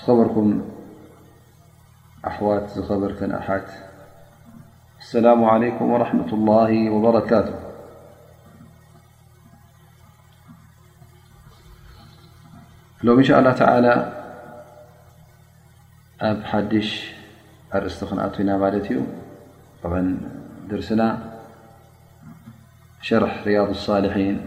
خبركم أحوات خبر أت السلام عليكم ورحمة الله وبركاته ل إن شاء الله تعالى حدش قستخنتا ت طع درسن شرح رياض الصالحين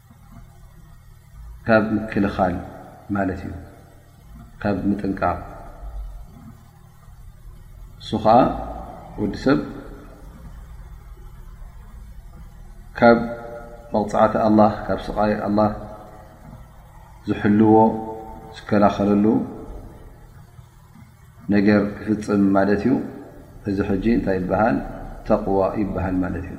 ካብ ምክልኻል ማለት እዩ ካብ ምጥንቃቕ እሱ ከዓ ወዲ ሰብ ካብ መቕፃዕቲ ኣላ ካብ ስቓይ ኣላ ዝሕልዎ ዝከላኸለሉ ነገር ክፍፅም ማለት እዩ እዚ ሕጂ እንታይ ይበሃል ተቕዋ ይበሃል ማለት እዩ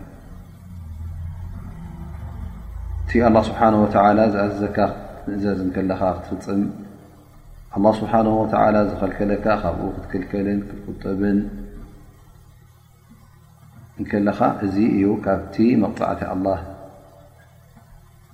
እቲ ኣላ ስብሓን ወተላ ዝኣዘዘካ ክትንእዘዝ እንከለኻ ክትፍፅም ኣላ ስብሓን ወተላ ዝኸልከለካ ካብኡ ክትክልከልን ክትቁጠብን እንከለኻ እዚ እዩ ካብቲ መቕፃዕቲ ኣላ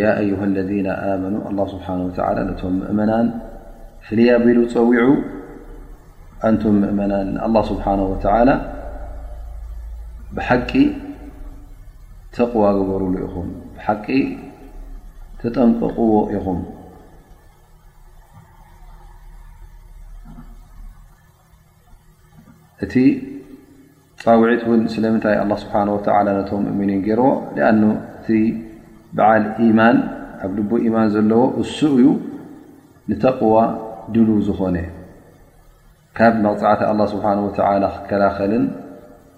ያ ኣዩሃ ለذነ ኣመኑ ኣላ ስብሓን ወተላ ነቶም ምእመናን ፍልይ ኣቢሉ ፀዊዑ ኣንቱም ምእመናን ንኣላ ስብሓን ወተላ ብሓቂ ተቕዋ ግበርሉ ኢኹም ብሓቂ ተጠንቀቕዎ ኢኹም እቲ ፃውዒት ውን ስለምንታይ ኣላ ስብሓን ወተላ ነቶም ሙእምኒን ገይርዎ ኣኑ እቲ በዓል ኢማን ኣብ ልቡ ኢማን ዘለዎ እሱ እዩ ንተቕዋ ድል ዝኾነ ካብ መቕፃዕቲ ኣላ ስብሓን ወተላ ክከላኸልን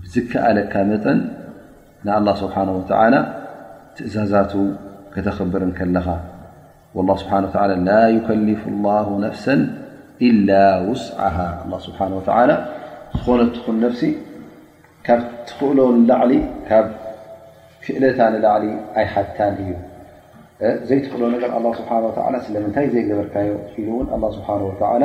ብዝከኣለካ መጠን ንኣላ ስብሓን ወተላ ትእዛዛቱ ከተኽብርን ከለኻ ላ ስብሓ ላ ዩከልፍ ላ ነፍሰ ኢላ ውስዓሃ ኣ ስብሓን ወተላ ዝኾነት ትኹን ነፍሲ ካብ ትኽእሎ ንላዕሊ ካብ ክእለታ ንላዕሊ ኣይሓታን እዩ ዘይትኽእሎ ነገር ስብሓ ስለምንታይ ዘይገበርካዮ ኢሉ እውን ስብሓ ወላ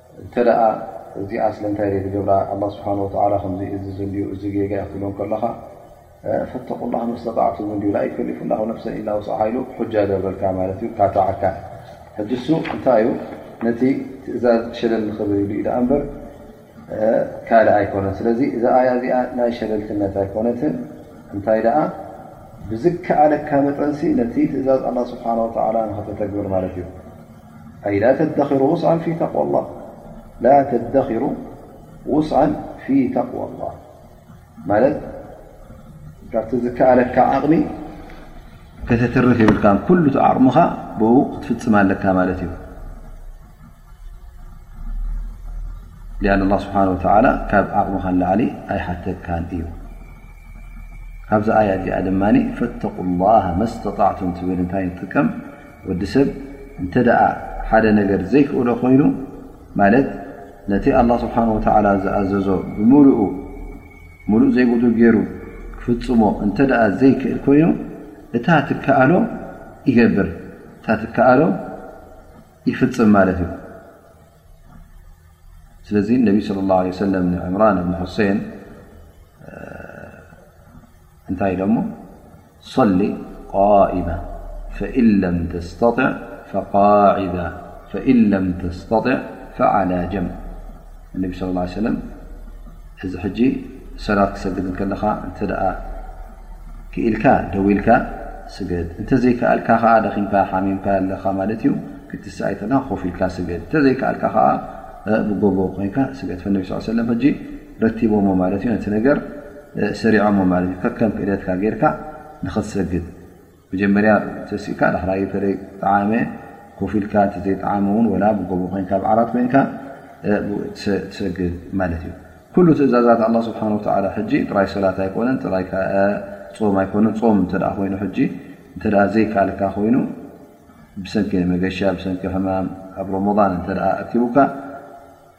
እንተ እዚኣ ስለምንታይ ደይ ትገብራ ኣላ ስብሓን ወተላ ከምዚ እዝዝ እንድዩ እዚ ጌጋ ዩ ክትብሎም ከለኻ ፈተቁላ መስተጣዕቱም እንድዩ ላ ይከሊፉ ላ ነፍሰ ኢላ ውፅዓ ኢሉ ጃ ገብረልካ ማለት እዩ ካተዓካ ሕጂ እሱ እንታይ እዩ ነቲ ትእዛዝ ሸለል ንኽብል ኢሉ ዩ ዳኣ እምበር ካልእ ኣይኮነን ስለዚ እዛ ኣያ እዚኣ ናይ ሸለልትነት ኣይኮነትን እንታይ ደኣ ብዝከኣለካ መጠንሲ ነቲ ትእዛዝ ኣላ ስብሓን ወተላ ንኸተተግብር ማለት እዩ ኣይ ላ ተደኽሩ ውስኣን ፊ ተቅዋ ላህ ላ ተደኽሩ ውስኣን ፊ ተቅዋ ላህ ማለት ካብቲ ዝከኣለካ ዓቕሚ ከተትርፍ የብልካ ኩሉ እቲ ዓቕምኻ ብኡ ክትፍፅም ኣለካ ማለት እዩ ሊኣን ላ ስብሓን ወተዓላ ካብ ዓቕምኻ ንላዓሊ ኣይሓተካን እዩ ካብዚ ኣያ እዚኣ ድማ ፈተቁ ላሃ መስተጣዕቱም ትብል እንታይ ንጥቀም ወዲ ሰብ እንተ ሓደ ነገር ዘይክእሎ ኮይኑ ማለት ነቲ ኣላ ስብሓን ወተዓላ ዝኣዘዞ ብምሉኡ ሙሉእ ዘይጉዱ ገይሩ ክፍፅሞ እንተ ዘይክእል ኮይኑ እታ ትከኣሎ ይገብር እታ ትከኣሎ ይፍፅም ማለት እዩ ስለዚ ነቢ ስለ ላ ሰለም ንዕምራን እብን ሑሴን እንታይ ኢሎ እሞ صሊ ቃኢማ ፈእን ለም ተስታጢዕ ፈቃዒዳ ፈእን ለም ተስታጢዕ ፈዓላ ጀም እነቢ ስለ ላ ሰለም እዚ ሕጂ ሰላት ክሰግድ እንከለኻ እንተ ደኣ ክኢልካ ደው ኢልካ ስገድ እንተዘይከኣልካ ከዓ ደኺምካ ሓሚምካ ኣለካ ማለት እዩ ክትስኣይ ከለካ ኮፍ ኢልካ ስገድ እንተዘይከኣልካ ከዓ ብጎቦ ኮይንካ ስገድ ፈነቢ ስ ሰለም ሕጂ ረቲቦሞ ማለት እዩ ነቲ ነገር ሰሪዖሞ ማለት እዩ ከከም ክእለትካ ጌርካ ንኽትሰግድ መጀመርያ ተሲእካ ዳሕራዩ ተለይ ጠዓመ ኮፍ ኢልካ ተዘይጠዓመ እውን ወላ ብጎቦ ኮንካ ብዓራት ኮንካ ትሰግድ ማለት እዩ ኩሉ ትእዛዛት ኣላ ስብሓን ወተላ ሕጂ ጥራይ ሰላት ኣይኮነን ጥራይ ፆም ኣይኮነን ፆም እንተ ኮይኑ ሕጂ እንተ ዘይከኣልካ ኮይኑ ብሰንኪ መገሻ ብሰንኪ ሕማም ኣብ ሮሞዳን እንተ ኣኪቡካ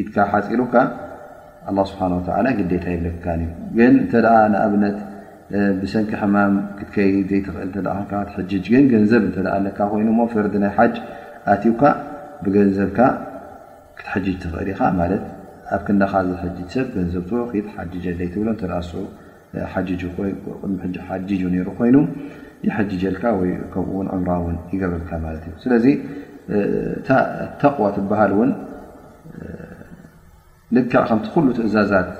ኢድካ ሓፂሩካ ኣላ ስብሓን ወተላ ግዴታ የብለክካን እዩ ግን እንተ ንኣብነት ብሰንኪ ሕማም ክትከይድ ዘይትኽእል እተደካ ትሕጅጅ ግን ገንዘብ እተ ኣለካ ኮይኑ ሞ ፈርዲ ናይ ሓጅ ኣትውካ ብገንዘብካ ክትሕጅጅ ትኽእል ኢኻ ማለት ኣብ ክንዳኻ ዝሕጅ ሰብ ገንዘብ ኪድ ሓጅጀለይ ትብሎ እተ ሱ ሓጅጁ ቅድሚ ሕጂ ሓጅጁ ነይሩ ኮይኑ ይሕጅጀልካ ወይ ከምኡ ውን ዕምራ ውን ይገብረልካ ማለት እዩ ስለዚ እታ ተቕዋ ትበሃል እውን ልክዕ ከምቲ ኩሉ ትእዛዛት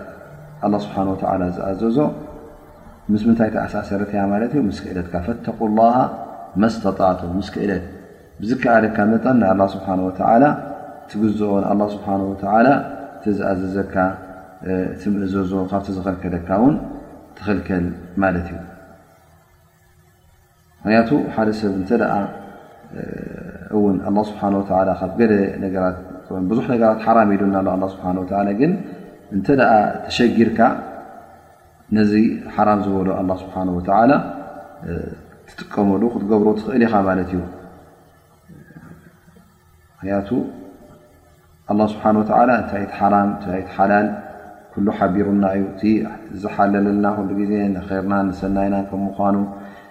ኣላ ስብሓን ወተላ ዝኣዘዞ ምስ ምንታይ ተኣሳሰረት እያ ማለት እዩ ምስ ክእለትካ ፈተቁ ላ መስተጣዕቱም ምስ ክእለት ብዝከኣለካ መጠን ንኣላ ስብሓን ወተዓላ ትግዝኦ ንኣላ ስብሓን ወተዓላ ትዝኣዘዘካ ትምእዘዞ ካብቲ ዝኸልከለካ ውን ትኽልከል ማለት እዩ ምክንያቱ ሓደ ሰብ እንተ እውን ኣላ ስብሓን ወተላ ካብ ገለ ነገራት ብዙሕ ነገራት ሓራም ኢሉና ኣሎ ስብሓን ወተላ ግን እንተ ተሸጊርካ ነዚ ሓራም ዝበሎ ኣላ ስብሓን ወተዓላ ትጥቀመሉ ክትገብሮ ትኽእል ኢኻ ማለት እዩ ምክንያቱ ኣላ ስብሓን ወተዓላ እንታይ ቲ ሓራም እንታይ ቲ ሓላል ኩሉ ሓቢሩና እዩ እቲ ዝሓለለልና ኩሉ ግዜ ንርና ንሰናይና ከም ምኳኑ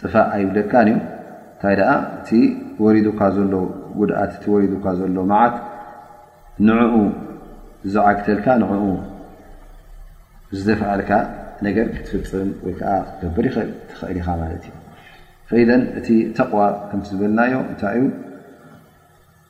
ጥፋእ ኣይብለካን እዩ እንታይ ደኣ እቲ ወሪዱካ ዘሎ ጉድኣት እቲ ወሪዱካ ዘሎ መዓት ንዕኡ ዝዓግተልካ ንዕኡ ዝደፍኣልካ ነገር ክትፍፅም ወይ ከዓ ክትገብር ይኽእል ትኽእል ኢኻ ማለት እዩ ፈኢደን እቲ ተቕዋ ከምቲ ዝበልናዮ እንታይ እዩ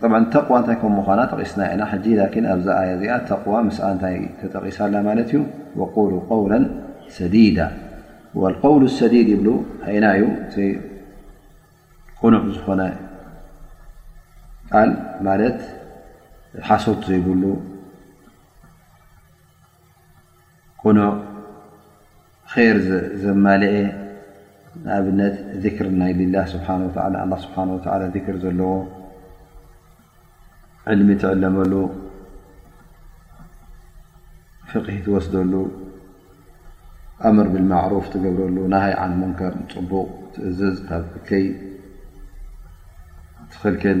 ጠብዓ ተቕዋ እንታይ ከም ምዃና ጠቒስና ኢና ሕጂ ላኪን ኣብዛ ኣያ እዚኣ ተቕዋ ምስኣ እንታይ ተጠቒሳ ኣላ ማለት እዩ ወቁሉ ቀውላ ሰዲዳ ወልቀውሉ ሰዲድ ይብሉ ኣየናይ እዩ እቲ ቅኑዕ ዝኾነ ቃል ማለት ሓሶት ዘይብሉ ቅኑዕ ኸይር ዘማለኤ ንኣብነት ዚክር ናይ ሊላህ ስብሓን ወተዓላ ኣላ ስብሓን ወተዓላ ዚክር ዘለዎ ዕልሚ ትዕለመሉ ፍቕሂ ትወስደሉ ኣምር ብልማዕሩፍ ትገብረሉ ናሃይ ዓን ሙንከር ንፅቡቕ ትእዝዝ ካብ እከይ ትኽልክል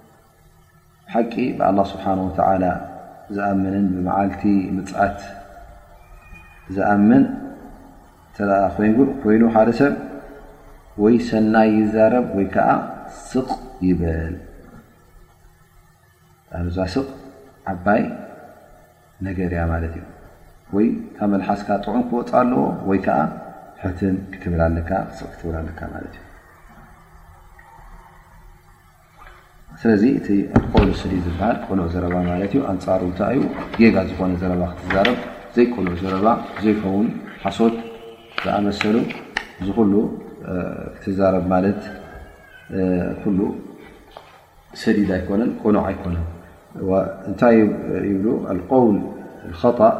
ብሓቂ ብኣላህ ስብሓን ወተዓላ ዝኣምንን ብመዓልቲ ምፅኣት ዝኣምን እንተደኣ ኮይን ኮይኑ ሓደ ሰብ ወይ ሰናይ ይዛረብ ወይ ከዓ ስቕ ይበል ኣዛ ስቕ ዓባይ ነገር እያ ማለት እዩ ወይ ካብ መልሓስካ ጥዑም ክወፅእ ኣለዎ ወይ ከዓ ሕትን ክትብል ኣለካ ስቕ ክትብል ኣለካ ማለት እዩ ስለዚ እቲ ኣልኮል ስዲ ዝበሃል ቅኑዕ ዘረባ ማለት እዩ ኣንፃሩ እንታይ እዩ ጌጋ ዝኾነ ዘረባ ክትዛረብ ዘይቅኑዕ ዘረባ ዘይከውን ሓሶት ዝኣመሰሉ እዚ ኩሉ ክትዛረብ ማለት ኩሉ ሰዲድ ኣይኮነን ቅኑዕ ኣይኮነን እንታይ ይብሉ ኣልቆውል ኸጣእ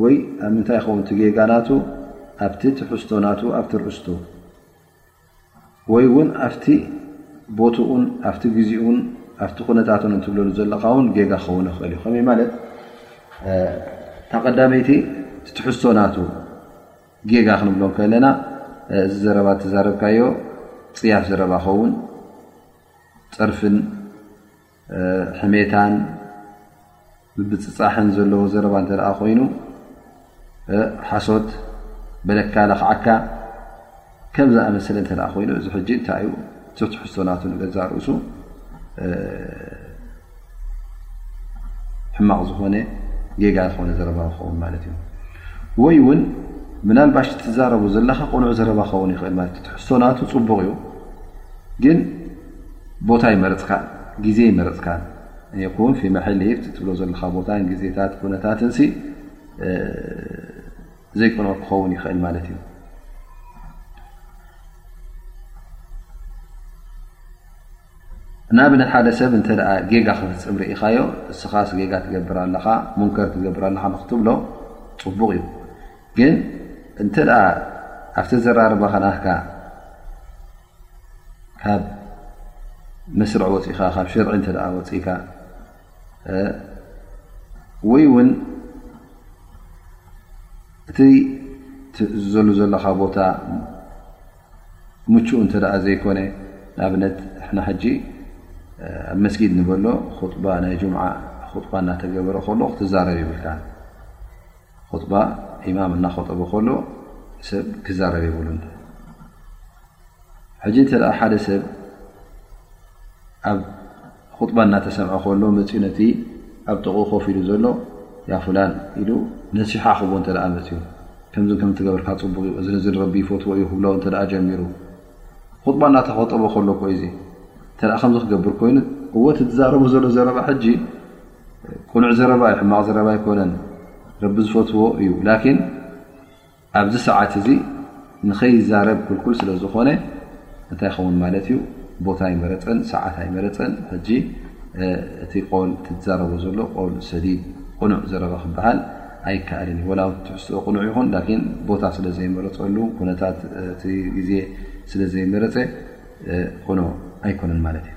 ወይ ኣብ ምንታይ ይኸውን እቲ ጌጋ ናቱ ኣብቲ ትሕዝቶ ናቱ ኣብቲ ርእስቶ ወይ ውን ኣብቲ ቦትኡን ኣብቲ ግዜኡን ኣብቲ ኩነታትን እትብለሉ ዘለኻ ውን ጌጋ ክኸውን ይኽእል እዩ ከመይ ማለት እታ ቀዳመይቲ ትትሕዝቶ ናቱ ጌጋ ክንብሎ ከለና እዚ ዘረባ እተዛረብካዮ ፅያፍ ዘረባ ኸውን ፀርፍን ሕሜታን ምብፅፃሕን ዘለዎ ዘረባ እተ ኮይኑ ሓሶት በለካ ለኽዓካ ከም ዝኣመስለ እተ ኮይኑ እዚ ሕጂ እንታይ ዩ ትሕዝቶናቱ ንገዛ ርእሱ ሕማቕ ዝኾነ ጌጋ ዝኾነ ዘረባ ክኸውን ማለት እዩ ወይ እውን ምናልባሽ ትዛረቡ ዘለካ ቁኑዕ ዘረባ ክኸውን ይኽእል ማለት እዩ ትሕዝቶናቱ ፅቡቕ እዩ ግን ቦታ ኣይመረፅካን ግዜ ኣይመረፅካን ኣየኩን ፊ መሐሊ ትብሎ ዘለካ ቦታን ግዜታት ኩነታትን ዘይቅኑዕ ክኸውን ይኽእል ማለት እዩ ንኣብነት ሓደ ሰብ እንተ ጌጋ ክፍፅም ርኢኻዮ እስኻ ጌጋ ትገብር ኣለኻ ሙንከር ትገብር ኣለኻ ንክትብሎ ፅቡቕ እዩ ግን እንተ ኣብቲ ዘራርባ ከናካ ካብ መስርዕ ወፅኢኻ ካብ ሽርዒ እተ ወፅኢካ ወይ ውን እቲ ትእዝዘሉ ዘለኻ ቦታ ምቹኡ እተ ዘይኮነ ንኣብነት ሕና ሕጂ ኣብ መስጊድ ንበሎ ናይ ጅምዓ ባ እናተገበረ ከሎ ክትዛረብ ይብልካ ኹጥባ ኢማም እናኸጠበ ከሎ ሰብ ክዛረብ የብሉን። ሕጂ እንተ ሓደ ሰብ ኣብ ኹጥባ እናተሰምዐ ከሎ መፅኡ ነቲ ኣብ ጥቕኡ ኮፍ ኢሉ ዘሎ ያ ፍላን ኢሉ ነሲሓ ክቦ እንተ መፅኡ ከምዚ ከም ትገብርካ ፅቡቕ እዩ እዚ ነዚ ረቢ ይፈትዎ እዩ ክብሎ እንተ ጀሚሩ ኹጥባ እናተኸጠቦ ከሎ እኮ እዩዙ እተ ከምዚ ክገብር ኮይኑ እወ ትዛረቡ ዘሎ ዘረባ ሕጂ ቅኑዕ ዘረባ ዩ ሕማቕ ዘረባ ኣይኮነን ረቢ ዝፈትዎ እዩ ላኪን ኣብዚ ሰዓት እዚ ንኸይዛረብ ክልኩል ስለ ዝኾነ እንታይ ይኸውን ማለት እዩ ቦታ ኣይመረፀን ሰዓት ኣይመረፀን ሕጂ እቲ ቆል ትዛረቦ ዘሎ ቆል ሰዲድ ቅኑዕ ዘረባ ክበሃል ኣይከኣልን እዩ ወላ ው ትሕዝትኦ ቅኑዕ ይኹን ላኪን ቦታ ስለ ዘይመረፀሉ ኩነታት እቲ ግዜ ስለ ዘይመረፀ ቅኑዕ ኣይኮነን ማለት እዩ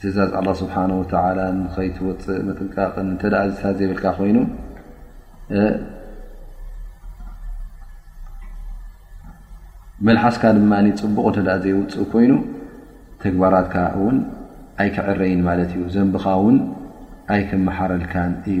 ትእዛዝ ኣላ ስብሓን ወተላ ንኸይትወፅእ ምጥንቃቕ እንተ ዝታት ዘይብልካ ኮይኑ መልሓስካ ድማ ፅቡቕ እተ ዘይውፅእ ኮይኑ ተግባራትካ እውን ኣይክዕረይን ማለት እዩ ዘንብኻ እውን ኣይክመሓረልካን እዩ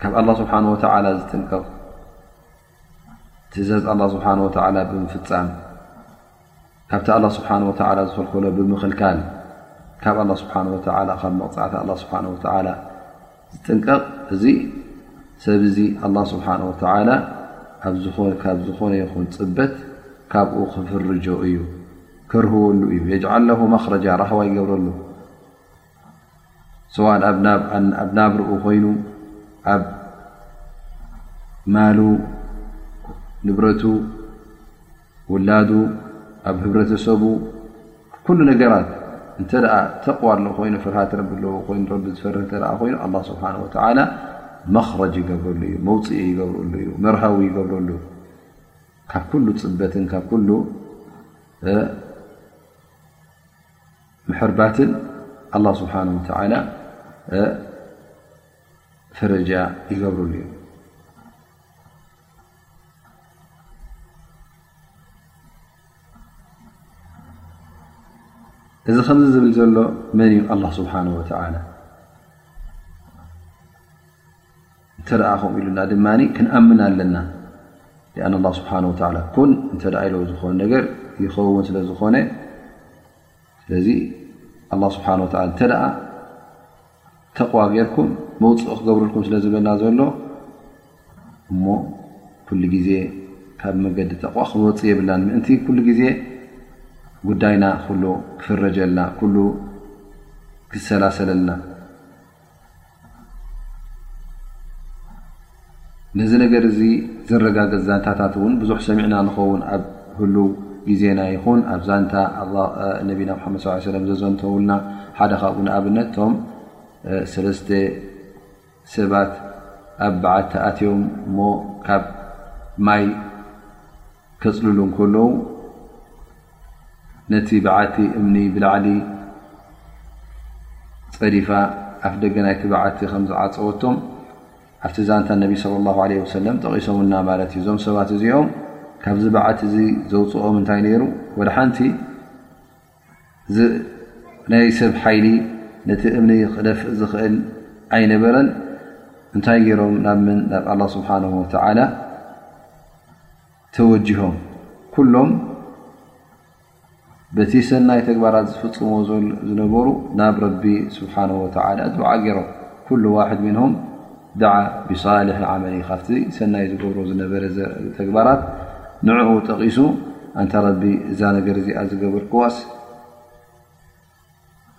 ካብ ኣላ ስብሓን ወተዓላ ዝጥንቀቕ ትእዘዝ ኣላ ስብሓን ወተዓላ ብምፍፃም ካብቲ ኣላ ስብሓን ወተዓላ ዝኽልከሎ ብምኽልካል ካብ ኣላ ስብሓን ወተዓላ ካብ መቕፃዕቲ ኣላ ስብሓን ወተዓላ ዝጥንቀቕ እዚ ሰብ እዚ ኣላ ስብሓን ወተዓላ ካብ ዝኾነ ይኹን ፅበት ካብኡ ክፍርጆ እዩ ከርህወሉ እዩ የጅዓል ለሁ መኽረጃ ራህዋ ይገብረሉ ሰዋእ ኣብ ናብርኡ ኮይኑ ኣብ ማሉ ንብረቱ ውላዱ ኣብ ህብረተሰቡ ኩሉ ነገራት እንተ ተቕዋ ኣሎ ኮይኑ ፍርሃት ረቢ ኣለዎ ይኑ ረቢ ዝፈርህ እተ ኮይኑ ኣላ ስብሓን ወተላ መኽረጅ ይገብረሉ እዩ መውፅኢ ይገብረሉ እዩ መርሃዊ ይገብረሉ ካብ ኩሉ ፅበትን ካብ ኩሉ ምሕርባትን ኣላ ስብሓን ወተላ ፈረጃ ይገብርሉ እዩ እዚ ከምዚ ዝብል ዘሎ መን እዩ ኣላ ስብሓን ወተላ እንተ ከምኡ ኢሉና ድማ ክንኣምን ኣለና ኣን ኣላ ስብሓን ወላ ኩን እንተ ኢለ ዝኾነ ነገር ይኸውን ስለ ዝኾነ ስለዚ ኣላ ስብሓን ወላ እንተ ደኣ ተቕዋ ጌይርኩም መውፅኢ ክገብርልኩም ስለ ዝበና ዘሎ እሞ ኩሉ ግዜ ካብ መገዲ ተቕዋ ክንወፅእ የብልናን ምእንቲ ኩሉ ግዜ ጉዳይና ኩሉ ክፍረጀልና ኩሉ ክሰላሰለልና ነዚ ነገር እዚ ዘረጋገፅ ዛንታታት እውን ብዙሕ ሰሚዕና ንኸውን ኣብ ህሉ ግዜና ይኹን ኣብ ዛንታ ነቢና ሓመድ ስ ሰለም ዘዘንተውልና ሓደ ካብኡ ንኣብነት እቶም ሰለስተ ሰባት ኣብ በዓቲ ኣትዮም እሞ ካብ ማይ ከጽልሉ እንከለዉ ነቲ በዓቲ እምኒ ብላዕሊ ጸዲፋ ኣፍ ደገ ናይቲ በዓቲ ከም ዝዓጸወቶም ኣብቲ ዛንታ ነቢ ስለ ላሁ ለ ወሰለም ጠቒሶምና ማለት እዩ እዞም ሰባት እዚኦም ካብዚ በዓት እዚ ዘውፅኦም እንታይ ነይሩ ወደ ሓንቲ ናይ ሰብ ሓይሊ ነቲ እምኒ ክደፍ ዝኽእል ኣይነበረን እንታይ ገይሮም ናብ ምን ናብ ኣላ ስብሓን ወተዓላ ተወጅሆም ኩሎም በቲ ሰናይ ተግባራት ዝፍፅሞ ዝነበሩ ናብ ረቢ ስብሓን ወተዓላ ድዓ ገይሮም ኩሉ ዋሕድ ምንም ደዓ ብሳልሒ ዓመሊ ካብቲ ሰናይ ዝገብሮ ዝነበረ ተግባራት ንዕኡ ጠቒሱ ኣንታ ረቢ እዛ ነገር እዚኣ ዝገበርክዋስ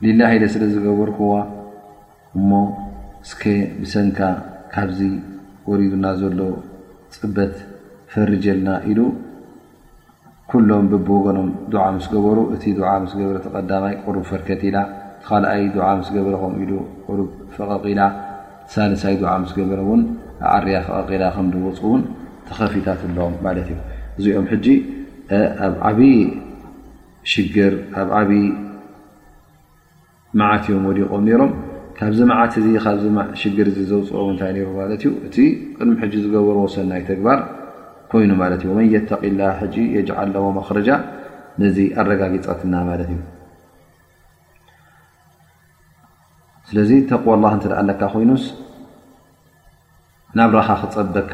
ሊላ ሂለ ስለ ዝገበርክዋ እሞ እስከ ብሰንካ ካብዚ ወሪዱና ዘሎ ፅበት ፈርጀልና ኢሉ ኩሎም ብብወገኖም ዱዓ ምስ ገበሩ እቲ ዱዓ ምስ ገብረ እቲ ቀዳማይ ቁሩብ ፈርከት ኢላ እቲ ካልኣይ ዱዓ ምስ ገበረ ከምኡ ኢሉ ቁሩብ ፈቐቕ ኢላ እቲ ሳልሳይ ዱዓ ምስ ገበረ ውን ኣዐርያ ፈቐቕ ኢላ ከም ድወፁ ውን ተኸፊታትሎም ማለት እዩ እዚኦም ሕጂ ኣብ ዓብዪ ሽግር ኣብ ዓብዪ መዓት እዮም ወዲቖም ነይሮም ካብዚ መዓት እዚ ካብዚ ሽግር እዚ ዘውፅኦ እንታይ ነይሩ ማለት እዩ እቲ ቅድሚ ሕጂ ዝገበርዎ ሰናይ ተግባር ኮይኑ ማለት እዩ መን የተቂላ ሕጂ የጅዓል ለዎ መክረጃ ነዚ ኣረጋጊፀትና ማለት እዩ ስለዚ ተቅዋ ላ እንተ ኣለካ ኮይኑስ ናብራኻ ክፀበካ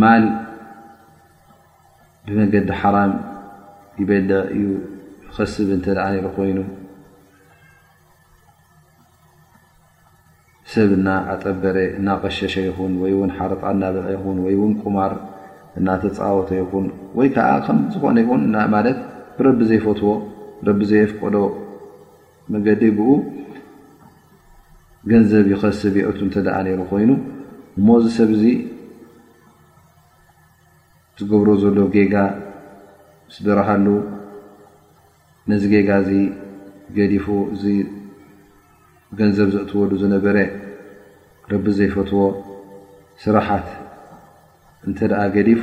ማል ብመገዲ ሓራም ይበልዕ እዩ ይኸስብ እንተ ኢሉ ኮይኑ ሰብ እና ኣጠበረ እናቐሸሸ ይኹን ወይ ውን ሓረጣ እናበልዐ ይኹን ወይ ውን ቁማር እናተፃወተ ይኹን ወይ ከዓ ከም ዝኾነ ይኹን ማለት ብረቢ ዘይፈትዎ ረቢ ዘየፍቀዶ መገዲ ብኡ ገንዘብ ይኸስብ የእቱ እንተ ነሩ ኮይኑ እሞ እዚ ሰብ እዚ ዝገብሮ ዘሎ ጌጋ ምስ በረሃሉ ነዚ ጌጋ እዚ ገዲፉ እዚ ገንዘብ ዘእትወሉ ዝነበረ ረቢ ዘይፈትዎ ስራሓት እንተ ገዲፉ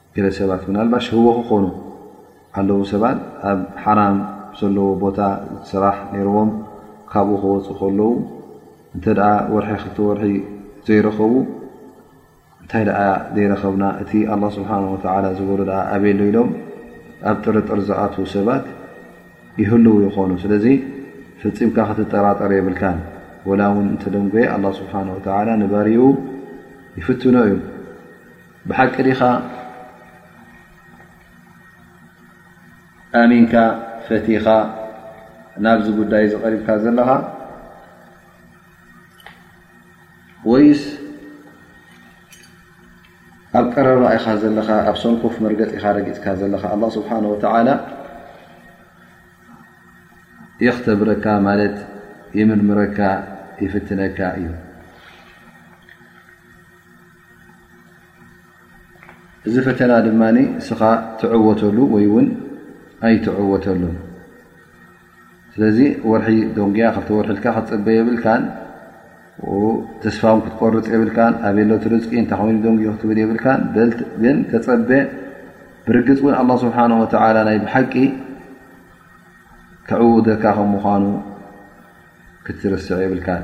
ገለ ሰባት ምናልባሽ ህቦ ክኾኑ ኣለዉ ሰባት ኣብ ሓራም ዘለዎ ቦታ ስራሕ ነይርዎም ካብኡ ክወፁ ከለዉ እንተ ወርሒ ክልተ ወርሒ ዘይረኸቡ እንታይ ደኣ ዘይረኸብና እቲ ኣላ ስብሓን ወተዓላ ዝበሎ ደኣ ኣበሎ ኢሎም ኣብ ጥርጥር ዝኣትዉ ሰባት ይህልው ይኾኑ ስለዚ ፈፂምካ ክትጠራጠር የብልካን ወላ እውን እንተደንጎየ ኣላ ስብሓን ወተዓላ ንባርኡ ይፍትኖ እዩ ብሓቂ ዲኻ ኣሚንካ ፈቲኻ ናብዚ ጉዳይ እዚ ቀሪብካ ዘለኻ ወይስ ኣብ ቀረባ ኢኻ ዘለኻ ኣብ ሰንኮፍ መርገፂ ኢኻ ረጊፅካ ዘለኻ ኣላ ስብሓን ወተዓላ የኽተብረካ ማለት ይምርምረካ ይፍትነካ እዩ እዚ ፈተና ድማ እስኻ ትዕወተሉ ወይ ውን ኣይትዕወተሉ ስለዚ ወርሒ ዶንግያ ክልተ ወርሒ ኢልካ ክትፅበ የብልካን ተስፋ ውን ክትቆርፅ የብልካን ኣበይ ኣሎ እቲ ርዝቂ እንታይ ኮይኑ ደንጉዩ ክትብል የብልካን በል ግን ተፀበ ብርግፅ ውን ኣላህ ስብሓን ወተዓላ ናይ ብሓቂ ክዕውደካ ከም ምዃኑ ክትርስዕ የብልካን።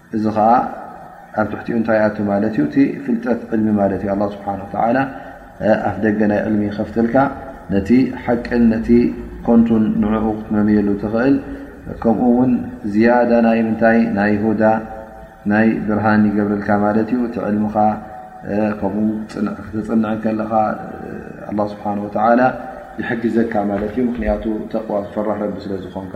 እዚ ኸዓ ኣብ ትሕቲኡ እንታይ ይኣቱ ማለት እዩ? እቲ ፍልጠት ዕልሚ ማለት እዩ። ኣላህ ስብሓነ ወተዓላ ኣፍ ደገ ናይ ዕልሚ ይኸፍተልካ። ነቲ ሓቅን ነቲ ኮንቱን ንዕኡ ክትመምየሉ ትኽእል። ከምኡ ውን ዝያዳ ናይ ምንታይ ናይ ሁዳ ናይ ብርሃን ይገብረልካ ማለት እዩ። እቲ ዕልምኻ ከምኡ ክተፅንዕ ከለኻ ኣላህ ስብሓነ ወተዓላ ይሕግዘካ ማለት እዩ። ምኽንያቱ ተቕዋ ዝፈርህ ረቢ ስለ ዝኾንካ።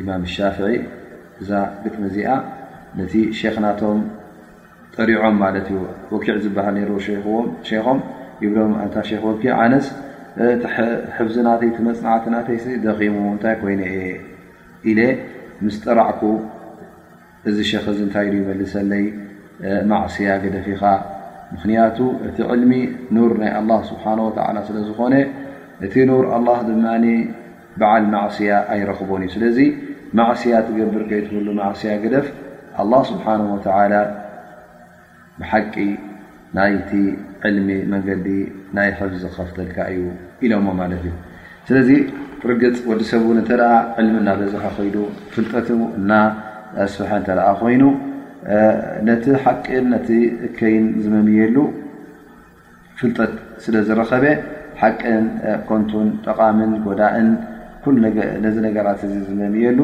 ኢማም ሻፍዒ እዛ ግጥሚ እዚኣ ነቲ ሸክ ናቶም ጠሪዖም ማለት እዩ ወኪዕ ዝበሃል ነይሩ ሸይኮም ይብሎም ኣንታ ሸክ ወኪ ኣነስ ሕፍዚ ናተይ ትመፅናዕቲ ናተይሲ ደኺሙ እንታይ ኮይነ እየ ኢለ ምስ ጠራዕኩ እዚ ሸኽ እዚ እንታይ ድዩ መልሰለይ ማዕስያ ግደፍ ኢኻ ምኽንያቱ እቲ ዕልሚ ኑር ናይ ኣላህ ስብሓን ወተዓላ ስለ ዝኾነ እቲ ኑር ኣላህ ድማ በዓል ማዕስያ ኣይረኽቦን እዩ ስለዚ ማዕስያ ትገብር ከይትህሉ ማዕስያ ግደፍ ኣላህ ስብሓን ወተዓላ ብሓቂ ናይቲ ዕልሚ መንገዲ ናይ ሕፍዚ ክኸፍተልካ እዩ ኢሎሞ ማለት እዩ ስለዚ ርግፅ ወዲ ሰብ እውን እተ ዕልሚ እናበዝሐ ኮይዱ ፍልጠት እናስፍሐ እተ ኮይኑ ነቲ ሓቂን ነቲ እከይን ዝመምየሉ ፍልጠት ስለ ዝረኸበ ሓቂን ኮንቱን ጠቓምን ጎዳእን ነዚ ነገራት እዚ ዝመምየሉ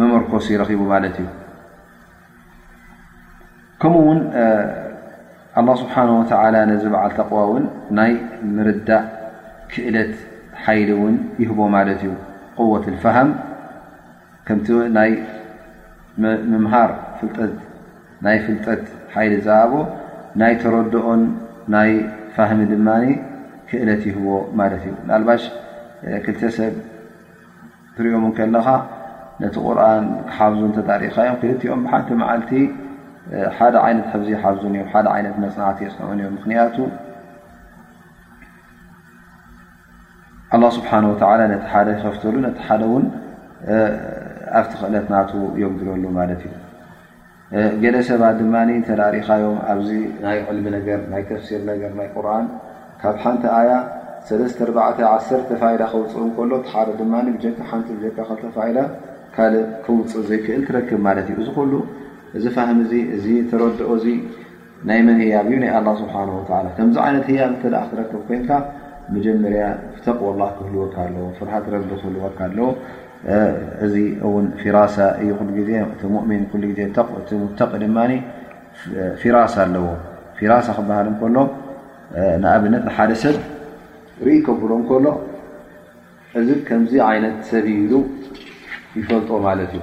መመርኮሲ ረኺቡ ማለት እዩ ከምኡ ውን ኣላ ስብሓን ወተላ ነዚ በዓል ተቕዋ ውን ናይ ምርዳእ ክእለት ሓይሊ ውን ይህቦ ማለት እዩ ቁወት ልፋሃም ከምቲ ናይ ምምሃር ፍልጠት ናይ ፍልጠት ሓይሊ ዝሃቦ ናይ ተረድኦን ናይ ፋህሚ ድማ ክእለት ይህቦ ማለት እዩ። ምናልባሽ ክልተ ሰብ ትሪኦም እንከለኻ ነቲ ቁርን ክሓፍዙ እንተ ሪኢኻዮም ክልቲኦም ብሓንቲ መዓልቲ ሓደ ዓይነት ሕፍዚ ይሓፍዙን እዮም ሓደ ዓይነት መፅናዕቲ የፅንዑን እዮም ምክንያቱ ኣላ ስብሓን ወተላ ነቲ ሓደ ይኸፍተሉ ነቲ ሓደ ውን ኣብቲ ክእለት ናቱ የጉድለሉ ማለት እዩ ገለ ሰባት ድማ ተዳሪኻዮም ኣብዚ ናይ ዕልሚ ነገር ናይ ተፍሲር ነገር ናይ ቁርን ካብ ሓንቲ ኣያ ሰለስተ ኣርባዕተ ዓሰርተ ፋይዳ ክውፅእ እንከሎ እቲ ሓደ ድማ ብጀካ ሓንቲ ብጀካ ክልተ ፋይዳ ካልእ ክውፅእ ዘይክእል ትረክብ ማለት እዩ እዚ ኩሉ እዚ ፋህሚ እዚ እዚ ተረድኦ እዚ ናይ መን ህያብ እዩ ናይ ኣላ ስብሓን ወተላ ከምዚ ዓይነት ህያብ እተ ክትረክብ ኮንካ መጀመርያ ተቕወ ላ ክህልወካ ኣለዎ ፍርሃት ረቢ ክህልወካ ኣለዎ እዚ እውን ፊራሳ እዩ ኩሉ ግዜ እቲ ሙእሚን ኩሉ ግዜ እቲ ሙተቂ ድማ ፊራሳ ኣለዎ ፊራሳ ክበሃል እንከሎ ንኣብነት ንሓደ ሰብ ርኢ ከብሎ እንከሎ እዚ ከምዚ ዓይነት ሰብ ኢሉ ይፈልጦ ማለት እዩ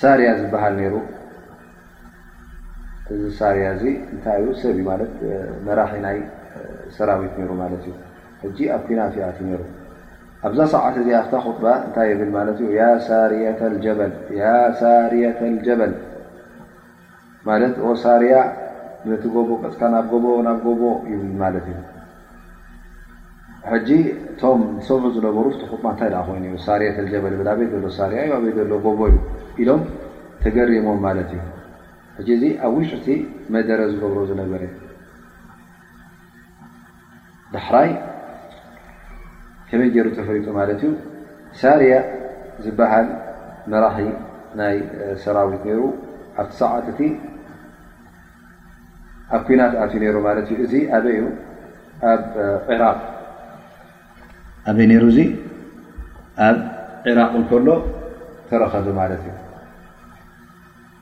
ሳርያ ዝበሃል ነይሩ እዚ ሳርያ እዚ እንታይ ዩ ሰብ ዩ ማለት መራሒ ናይ ሰራዊት ነይሩ ማለት እዩ ሕጂ ኣብ ኩናት ዩ ኣትዩ ነይሩ ኣብዛ ሰዓት እዚ ኣብታ ክጥባ እንታይ የብል ማለት ዩ ያ ሳርየተልጀበል ያ ሳርየተልጀበል ማለት ኦሳርያ ነቲ ጎቦ ቀጥታ ናብ ጎቦ ናብ ጎቦ ይብል ማለት እዩ ሕጂ እቶም ዝሰምዑ ዝነበሩ ፍትኹማ እንታይ ደኣ ኮይኑ እዩ ሳርየት ኣልጀበል ብል ኣበይ ዘሎ ሳርያ እዩ ኣበይ ዘሎ ጎቦ እዩ ኢሎም ተገሪሞም ማለት እዩ ሕጂ እዚ ኣብ ውሽጢ መደረ ዝገብሮ ዝነበረ ዳሕራይ ከመይ ገይሩ ተፈሊጡ ማለት እዩ ሳርያ ዝበሃል መራሒ ናይ ሰራዊት ነይሩ ኣብቲ ሰዓት እቲ ኣብ ኩናት ኣትዩ ነይሩ ማለት እዩ እዚ ኣበይ እዩ ኣብ ራቅ ኣበይ ነይሩ እዙ ኣብ ዒራቅ እንከሎ ተረኸበ ማለት እዩ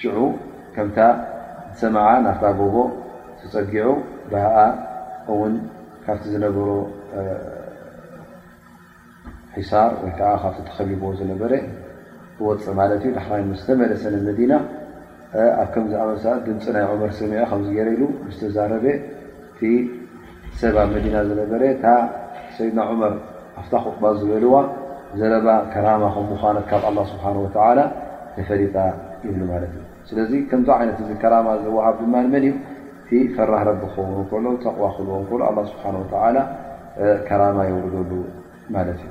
ሽዑ ከምታ ዝሰምዓ ናብታ ጎቦ ተጸጊዑ ብኣኣ እውን ካብቲ ዝነበሮ ሒሳር ወይ ከዓ ካብቲ ተኸቢብዎ ዝነበረ ክወፅእ ማለት እዩ ዳሕራይ ምስ ተመለሰ ንመዲና ኣብ ከምዝኣመሰ ድምፂ ናይ ዑመር ሰሚዑ ከምዚ ገይረ ኢሉ ምስ ተዛረበ እቲ ሰብ ኣብ መዲና ዝነበረ እታ ሰይድና ዑመር ኣብታ ኹጥባ ዝበልዋ ዘረባ ከራማ ከም ምዃነት ካብ ኣላ ስብሓን ወተዓላ ተፈሊጣ ይብሉ ማለት እዩ። ስለዚ ከምዚ ዓይነት እዚ ከራማ ዝወሃብ ድማ መን እዩ? እቲ ፈራህ ረቢ ክኸውን ከሎ ተቕዋ ክህልዎ ከሎ ኣላ ስብሓን ወተዓላ ከራማ የውርደሉ ማለት እዩ።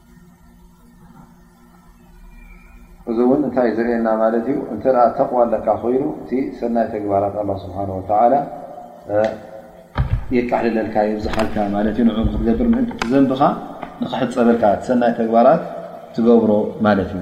እዚ ውን እንታይ ዩ ዘርእየና ማለት ዩ እንተ ተቕዋ ኣለካ ኮይኑ እቲ ሰናይ ተግባራት ኣላ ስብሓን ወተላ የቃልለልካ የብዝሓልካ ማለት ዩ ንኡ ክትገብር ምን ዘንብኻ ንክሕፀበልካ ሰናይ ተግባራት ትገብሮ ማለት እዩ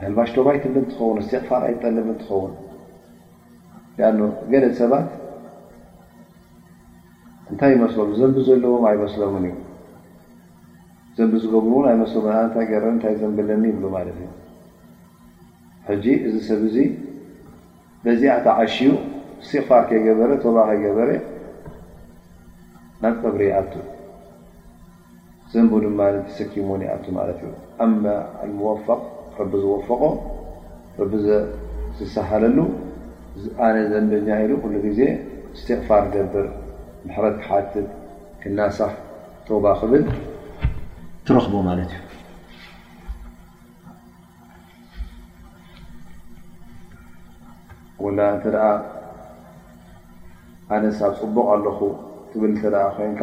ምናልባሽ ቶባይ ትብልን ትኸውን እስትቕፋር ኣይጠልብን ትኸውን ኣኖ ገለ ሰባት እንታይ ይመስሎም ዘንቢ ዘለዎም ኣይመስሎምን እዩ ዘንቢ ዝገብሩ እውን ኣይመስሎምን ኣ እንታይ ገረ እንታይ ዘንብለኒ ይብሉ ማለት እዩ ሕጂ እዚ ሰብ እዚ በዚኣ ተዓሽዩ እስትቕፋር ከይገበረ ቶባ ከይገበረ ናብ ቀብሪ ይኣቱ ዘንቡ ድማ ተሰኪምዎን ይኣቱ ማለት እዩ። ኣማ ኣልሙወፈቅ ረቢ ዝወፈቆ ረቢ ዝሰሃለሉ ኣነ ዘንበኛ ኢሉ ኩሉ ግዜ እስትቅፋር ክገብር ምሕረት ክሓትት ክናሳሕ ቶባ ክብል ትረኽቦ ማለት እዩ። ወላ እንተ ኣነስ ኣብ ፅቡቅ ኣለኹ ትብል እንተ ኮይንካ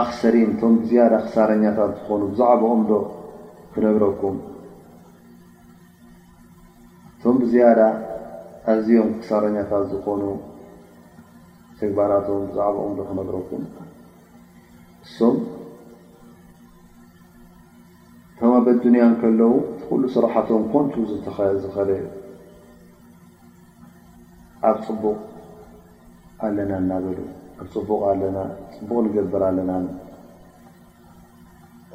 ኣኽሰሪን እቶም ብዝያዳ ክሳረኛታት ዝኾኑ ብዛዕብኦም ዶ ክነግረኩም እቶም ብዝያዳ ኣዝዮም ክሳረኛታት ዝኾኑ ተግባራቶም ብዛዕብኦም ዶ ክነግረኩም እሶም እቶም ኣበ ዱንያ ከለዉ እቲ ኩሉ ስራሓቶም ኮንቱ ዝተኸ ዝኸለ ኣብ ፅቡቕ ኣለና እናበሉ ኣብ ፅቡቕ ኣለና ፅቡቕ ንገብር ኣለና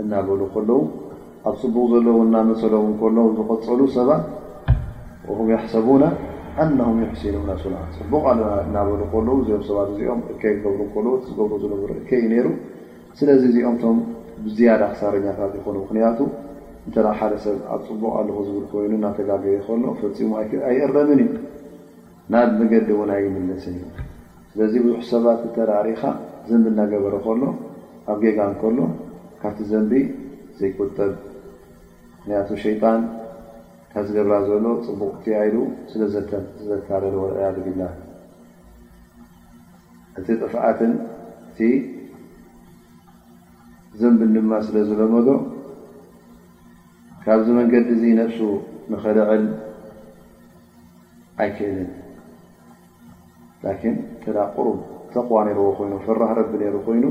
እናበሉ ከለዉ ኣብ ፅቡቕ ዘለዉ እናመሰሎም እንከሎ ዝቐፀሉ ሰባት ወሁም ያሕሰቡና ኣነሁም ዩሕሲኑና ሱንዓ ፅቡቕ ኣለና እናበሉ ከለዉ እዚኦም ሰባት እዚኦም እከይ ክገብሩ ከለዉ እቲ ዝገብሩ ዝነበሩ እከይ እዩ ነይሩ ስለዚ እዚኦምቶም ብዝያዳ ክሳረኛታት ይኹኑ ምክንያቱ እንተ ሓደ ሰብ ኣብ ፅቡቕ ኣለኹ ዝብል ኮይኑ እናተጋገየ ከሎ ፈፂሙ ኣይእረምን እዩ ናብ መገዲ እውን ኣይምለስን እዩ ስለዚ ብዙሕ ሰባት እተራእሪኢኻ ዘንቢ እናገበረ ከሎ ኣብ ጌጋ እንከሎ ካብቲ ዘንቢ ዘይቁጠብ ምክንያቱ ሸይጣን ካብ ዝገብራ ዘሎ ፅቡቕቲ ኢሉ ስለዘታለለ ወልዕያድብላ እቲ ጥፍኣትን እቲ ዘንብን ድማ ስለ ዝለመዶ ካብዚ መንገዲ እዚ ነብሱ ንኸልዕል ኣይክእልን ላኪን እተ ቁሩብ ተቕዋ ነይርዎ ኮይኑ ፈራህ ረቢ ነይሩ ኮይኑ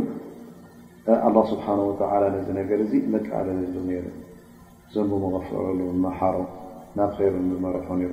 ኣላ ስብሓን ወተላ ነዚ ነገር እዚ መቃለለሉ ነይሩ ዘንቡ መቐፍረሉ መሓሮ ናብ ኸይሩ ንመርሖ ነይሩ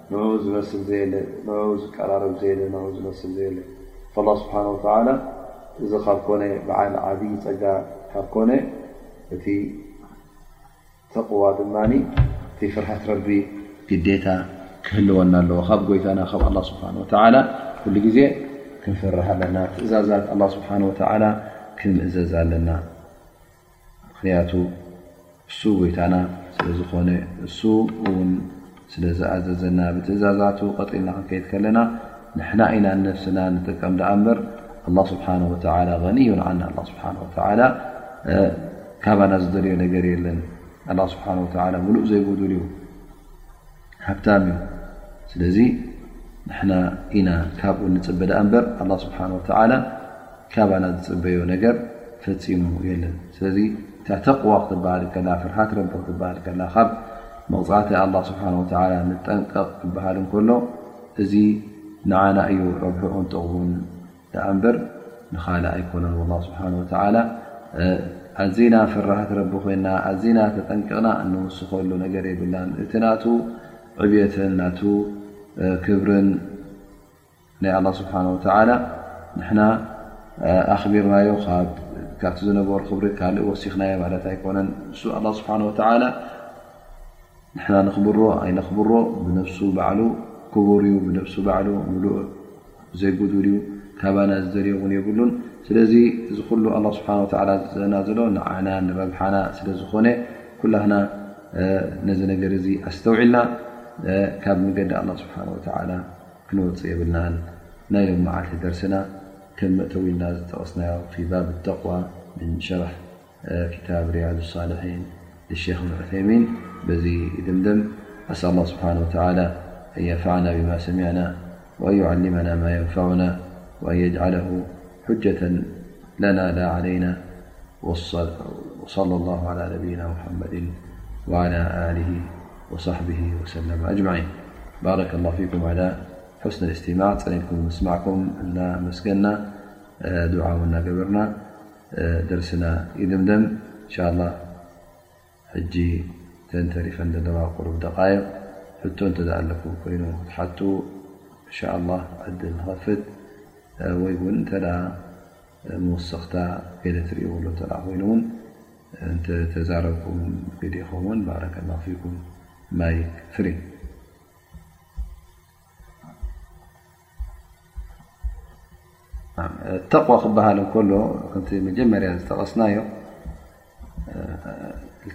ንዕኡ ዝመስል ዘየለ ንዕኡ ዝቀራረብ ዘየለ ንዕኡ ዝመስል ዘየለ ኣላህ ስብሓን ወተዓላ እዚ ካብ ኮነ በዓል ዓብዪ ፀጋ ካብ ኮነ እቲ ተቕዋ ድማ እቲ ፍርሃት ረቢ ግዴታ ክህልወና ኣለዎ ካብ ጎይታና ካብ ኣላ ስብሓን ወተዓላ ኩሉ ግዜ ክንፍርህ ኣለና ትእዛዛት ኣላ ስብሓን ወተዓላ ክንእዘዝ ኣለና ምኽንያቱ እሱ ጎይታና ስለ ዝኾነ እሱ እውን ስለ ዝኣዘዘና ብትእዛዛቱ ቀጢልና ክንከይድ ከለና ንሕና ኢና ንነፍስና ንጥቀም ደኣ እምበር ኣላ ስብሓን ወተላ ገንዩ ንዓና ኣላ ስብሓን ወተላ ካባና ዝደልዮ ነገር የለን ኣላ ስብሓን ወተላ ሙሉእ ዘይጉዱል እዩ ሃብታም እዩ ስለዚ ንሕና ኢና ካብኡ ንፅበ ዳኣ እምበር ኣላ ስብሓን ወተዓላ ካባና ዝፅበዮ ነገር ፈፂሙ የለን ስለዚ እታ ተቕዋ ክትበሃል ከላ ፍርሃት ረቢ ክትበሃል ከላ ካብ መቕፃዕቲ ኣላ ስብሓን ወተዓላ ንጠንቀቕ ክበሃል እንከሎ እዚ ንዓና እዩ ረብሑኡን ጥቕሙን ደኣ እምበር ንኻልእ ኣይኮነን ላሁ ስብሓን ወተዓላ ኣዚና ፈራሃት ረቢ ኮይና ኣዚና ተጠንቂቕና እንውስኸሉ ነገር የብላን እቲ ናቱ ዕብትን ናቱ ክብርን ናይ ኣላ ስብሓን ወተዓላ ንሕና ኣኽቢርናዮ ካብቲ ዝነበሩ ክብሪ ካልእ ወሲኽናዮ ማለት ኣይኮነን ንሱ ኣላ ስብሓን ወተዓላ ንሕና ነኽብሮ ኣይነኽብሮ ብነብሱ ባዕሉ ክቡር እዩ፣ ብነብሱ ባዕሉ ምሉእ ዘይጉዱል እዩ፣ ካባና ዝደልዮ እውን የብሉን። ስለዚ እዚ ኩሉ ኣላህ ስብሓነ ወተዓላ ዝእዘዘና ዘሎ ንዓና ንረብሓና ስለ ዝኾነ ኩላህና ነዚ ነገር እዚ ኣስተውዒልና ካብ መገዲ ኣላህ ስብሓነ ወተዓላ ክንወፅእ የብልናን። ናይ ሎሚ መዓልቲ ደርስና ከም መእተዊ ኢልና ዝጠቐስናዮ ፊ ባብ ተቅዋ ምን ሸርሕ كتاب رياد الصالحين للشيخ ن اعثيمين بزي دمدم أسأل الله سبحانه وتعالى أن ينفعنا بما سمعنا وأن يعلمنا ما ينفعنا وأن يجعله حجة لنا لا علينا وصلى الله على نبينا محمد وعلى آله وصحبه وسلم أجمعين بارك الله فيكم على حسن الاستماع ليلكم سمعكم أن مسكنا دعا ونا جبرنا ደርስና ይድምደም እንሻ ኣላ ሕጂ ተን ተሪፈን ዘለዋ ቁሩብ ደቓይቕ ሕቶ እንተ ኣለኩም ኮይኑ ክትሓቱ እንሻ ኣላ ዕድል ንኸፍት ወይ እውን እንተ መወሰኽታ ገለ ትርእዎሎ እተ ኮይኑ እውን እንተ ተዛረብኩም ግዲእኹም እውን ባረከ ላ ፊኩም ማይክ ፍሪ ተቕዋ ክበሃል እንከሎ ከምቲ መጀመርያ ዝጠቐስናዮ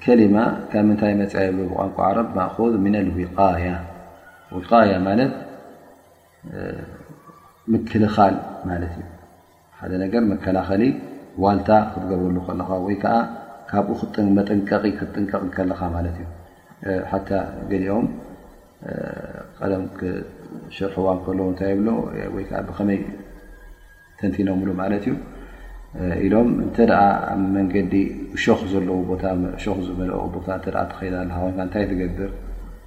ከሊማ ካብ ምንታይ መፅ የብ ብቋንቋ ዓረብ ማእኹዝ ምና ዊቃያ ዊቃያ ማለት ምክልኻል ማለት እዩ ሓደ ነገር መከላኸሊ ዋልታ ክትገብረሉ ከለኻ ወይ ከዓ ካብኡ መጠንቀቒ ክትጥንቀቕ ከለኻ ማለት እዩ ሓታ ገሊኦም ቀደም ክሸርሕዋ ከለዉ እንታይ የብሎ ወይ ከዓ ብኸመይ ተንቲኖምሉ ማለት እዩ ኢሎም እንተ ኣብ መንገዲ እሾኽ ዘለዉ ቦታ እሾኽ ዝመልኦ ቦታ እተ ተኸይዳ ኣለካ ኮይንካ እንታይ ትገብር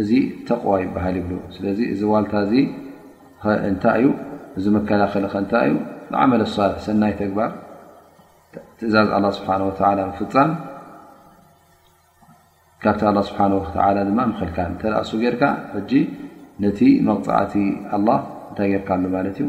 እዚ ተቕዋ ይበሃል ይብሉ። ስለዚ እዚ ዋልታ እዚ ኸ እንታይ እዩ? እዚ መከላኸሊ ኸ እንታይ እዩ? ብዓመል ሳልሕ ሰናይ ተግባር ትእዛዝ ኣላ ስብሓን ወተዓላ ምፍፃም ካብቲ ኣላ ስብሓን ወተዓላ ድማ ምኽልካል እንተ እሱ ጌርካ ሕጂ ነቲ መቕፃዕቲ ኣላ እንታይ ጌርካሉ ማለት እዩ?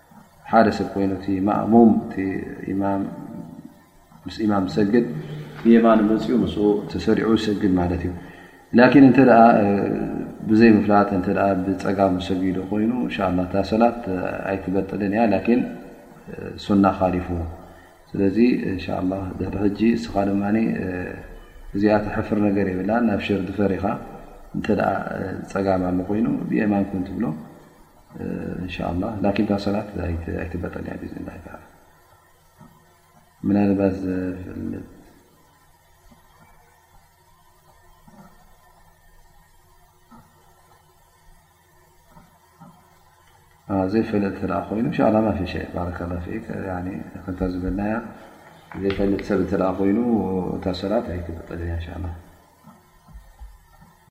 ሓደ ሰብ ኮይኑ እቲ ማእሙም እቲ ኢማም ምስ ኢማም ዝሰግድ ብየማኑ መፂኡ ምስኡ ተሰሪዑ ዝሰግድ ማለት እዩ። ላኪን እንተ ብዘይ ምፍላጥ እተ ብፀጋሙ ዝሰጊዱ ኮይኑ እንሻ ላ እታ ሰላት ኣይትበጥልን እያ ላኪን ሱና ካሊፉዎ ስለዚ እንሻ ላ ድሕሪ ሕጂ እስኻ ድማ እዚኣ ትሕፍር ነገር የብላን ኣብሽር ድፈር ኢኻ እተ ፀጋም ኣሎ ኮይኑ ብየማን ኩን ትብሎ እንሻኣላህ ላኪን እታ ሰላት ኣይትበጠን እያ ብዝኒ ላ ተላ ምናልባት ዘፍልጥ ዘይፈልጥ እተ ኮይኑ ሻ ማፊሸ ባረካ ላ ፊክ ከምታ ዝበልናያ ዘይፈልጥ ሰብ እተ ኮይኑ እታ ሰላት ኣይትበጠን እያ እንሻ ላ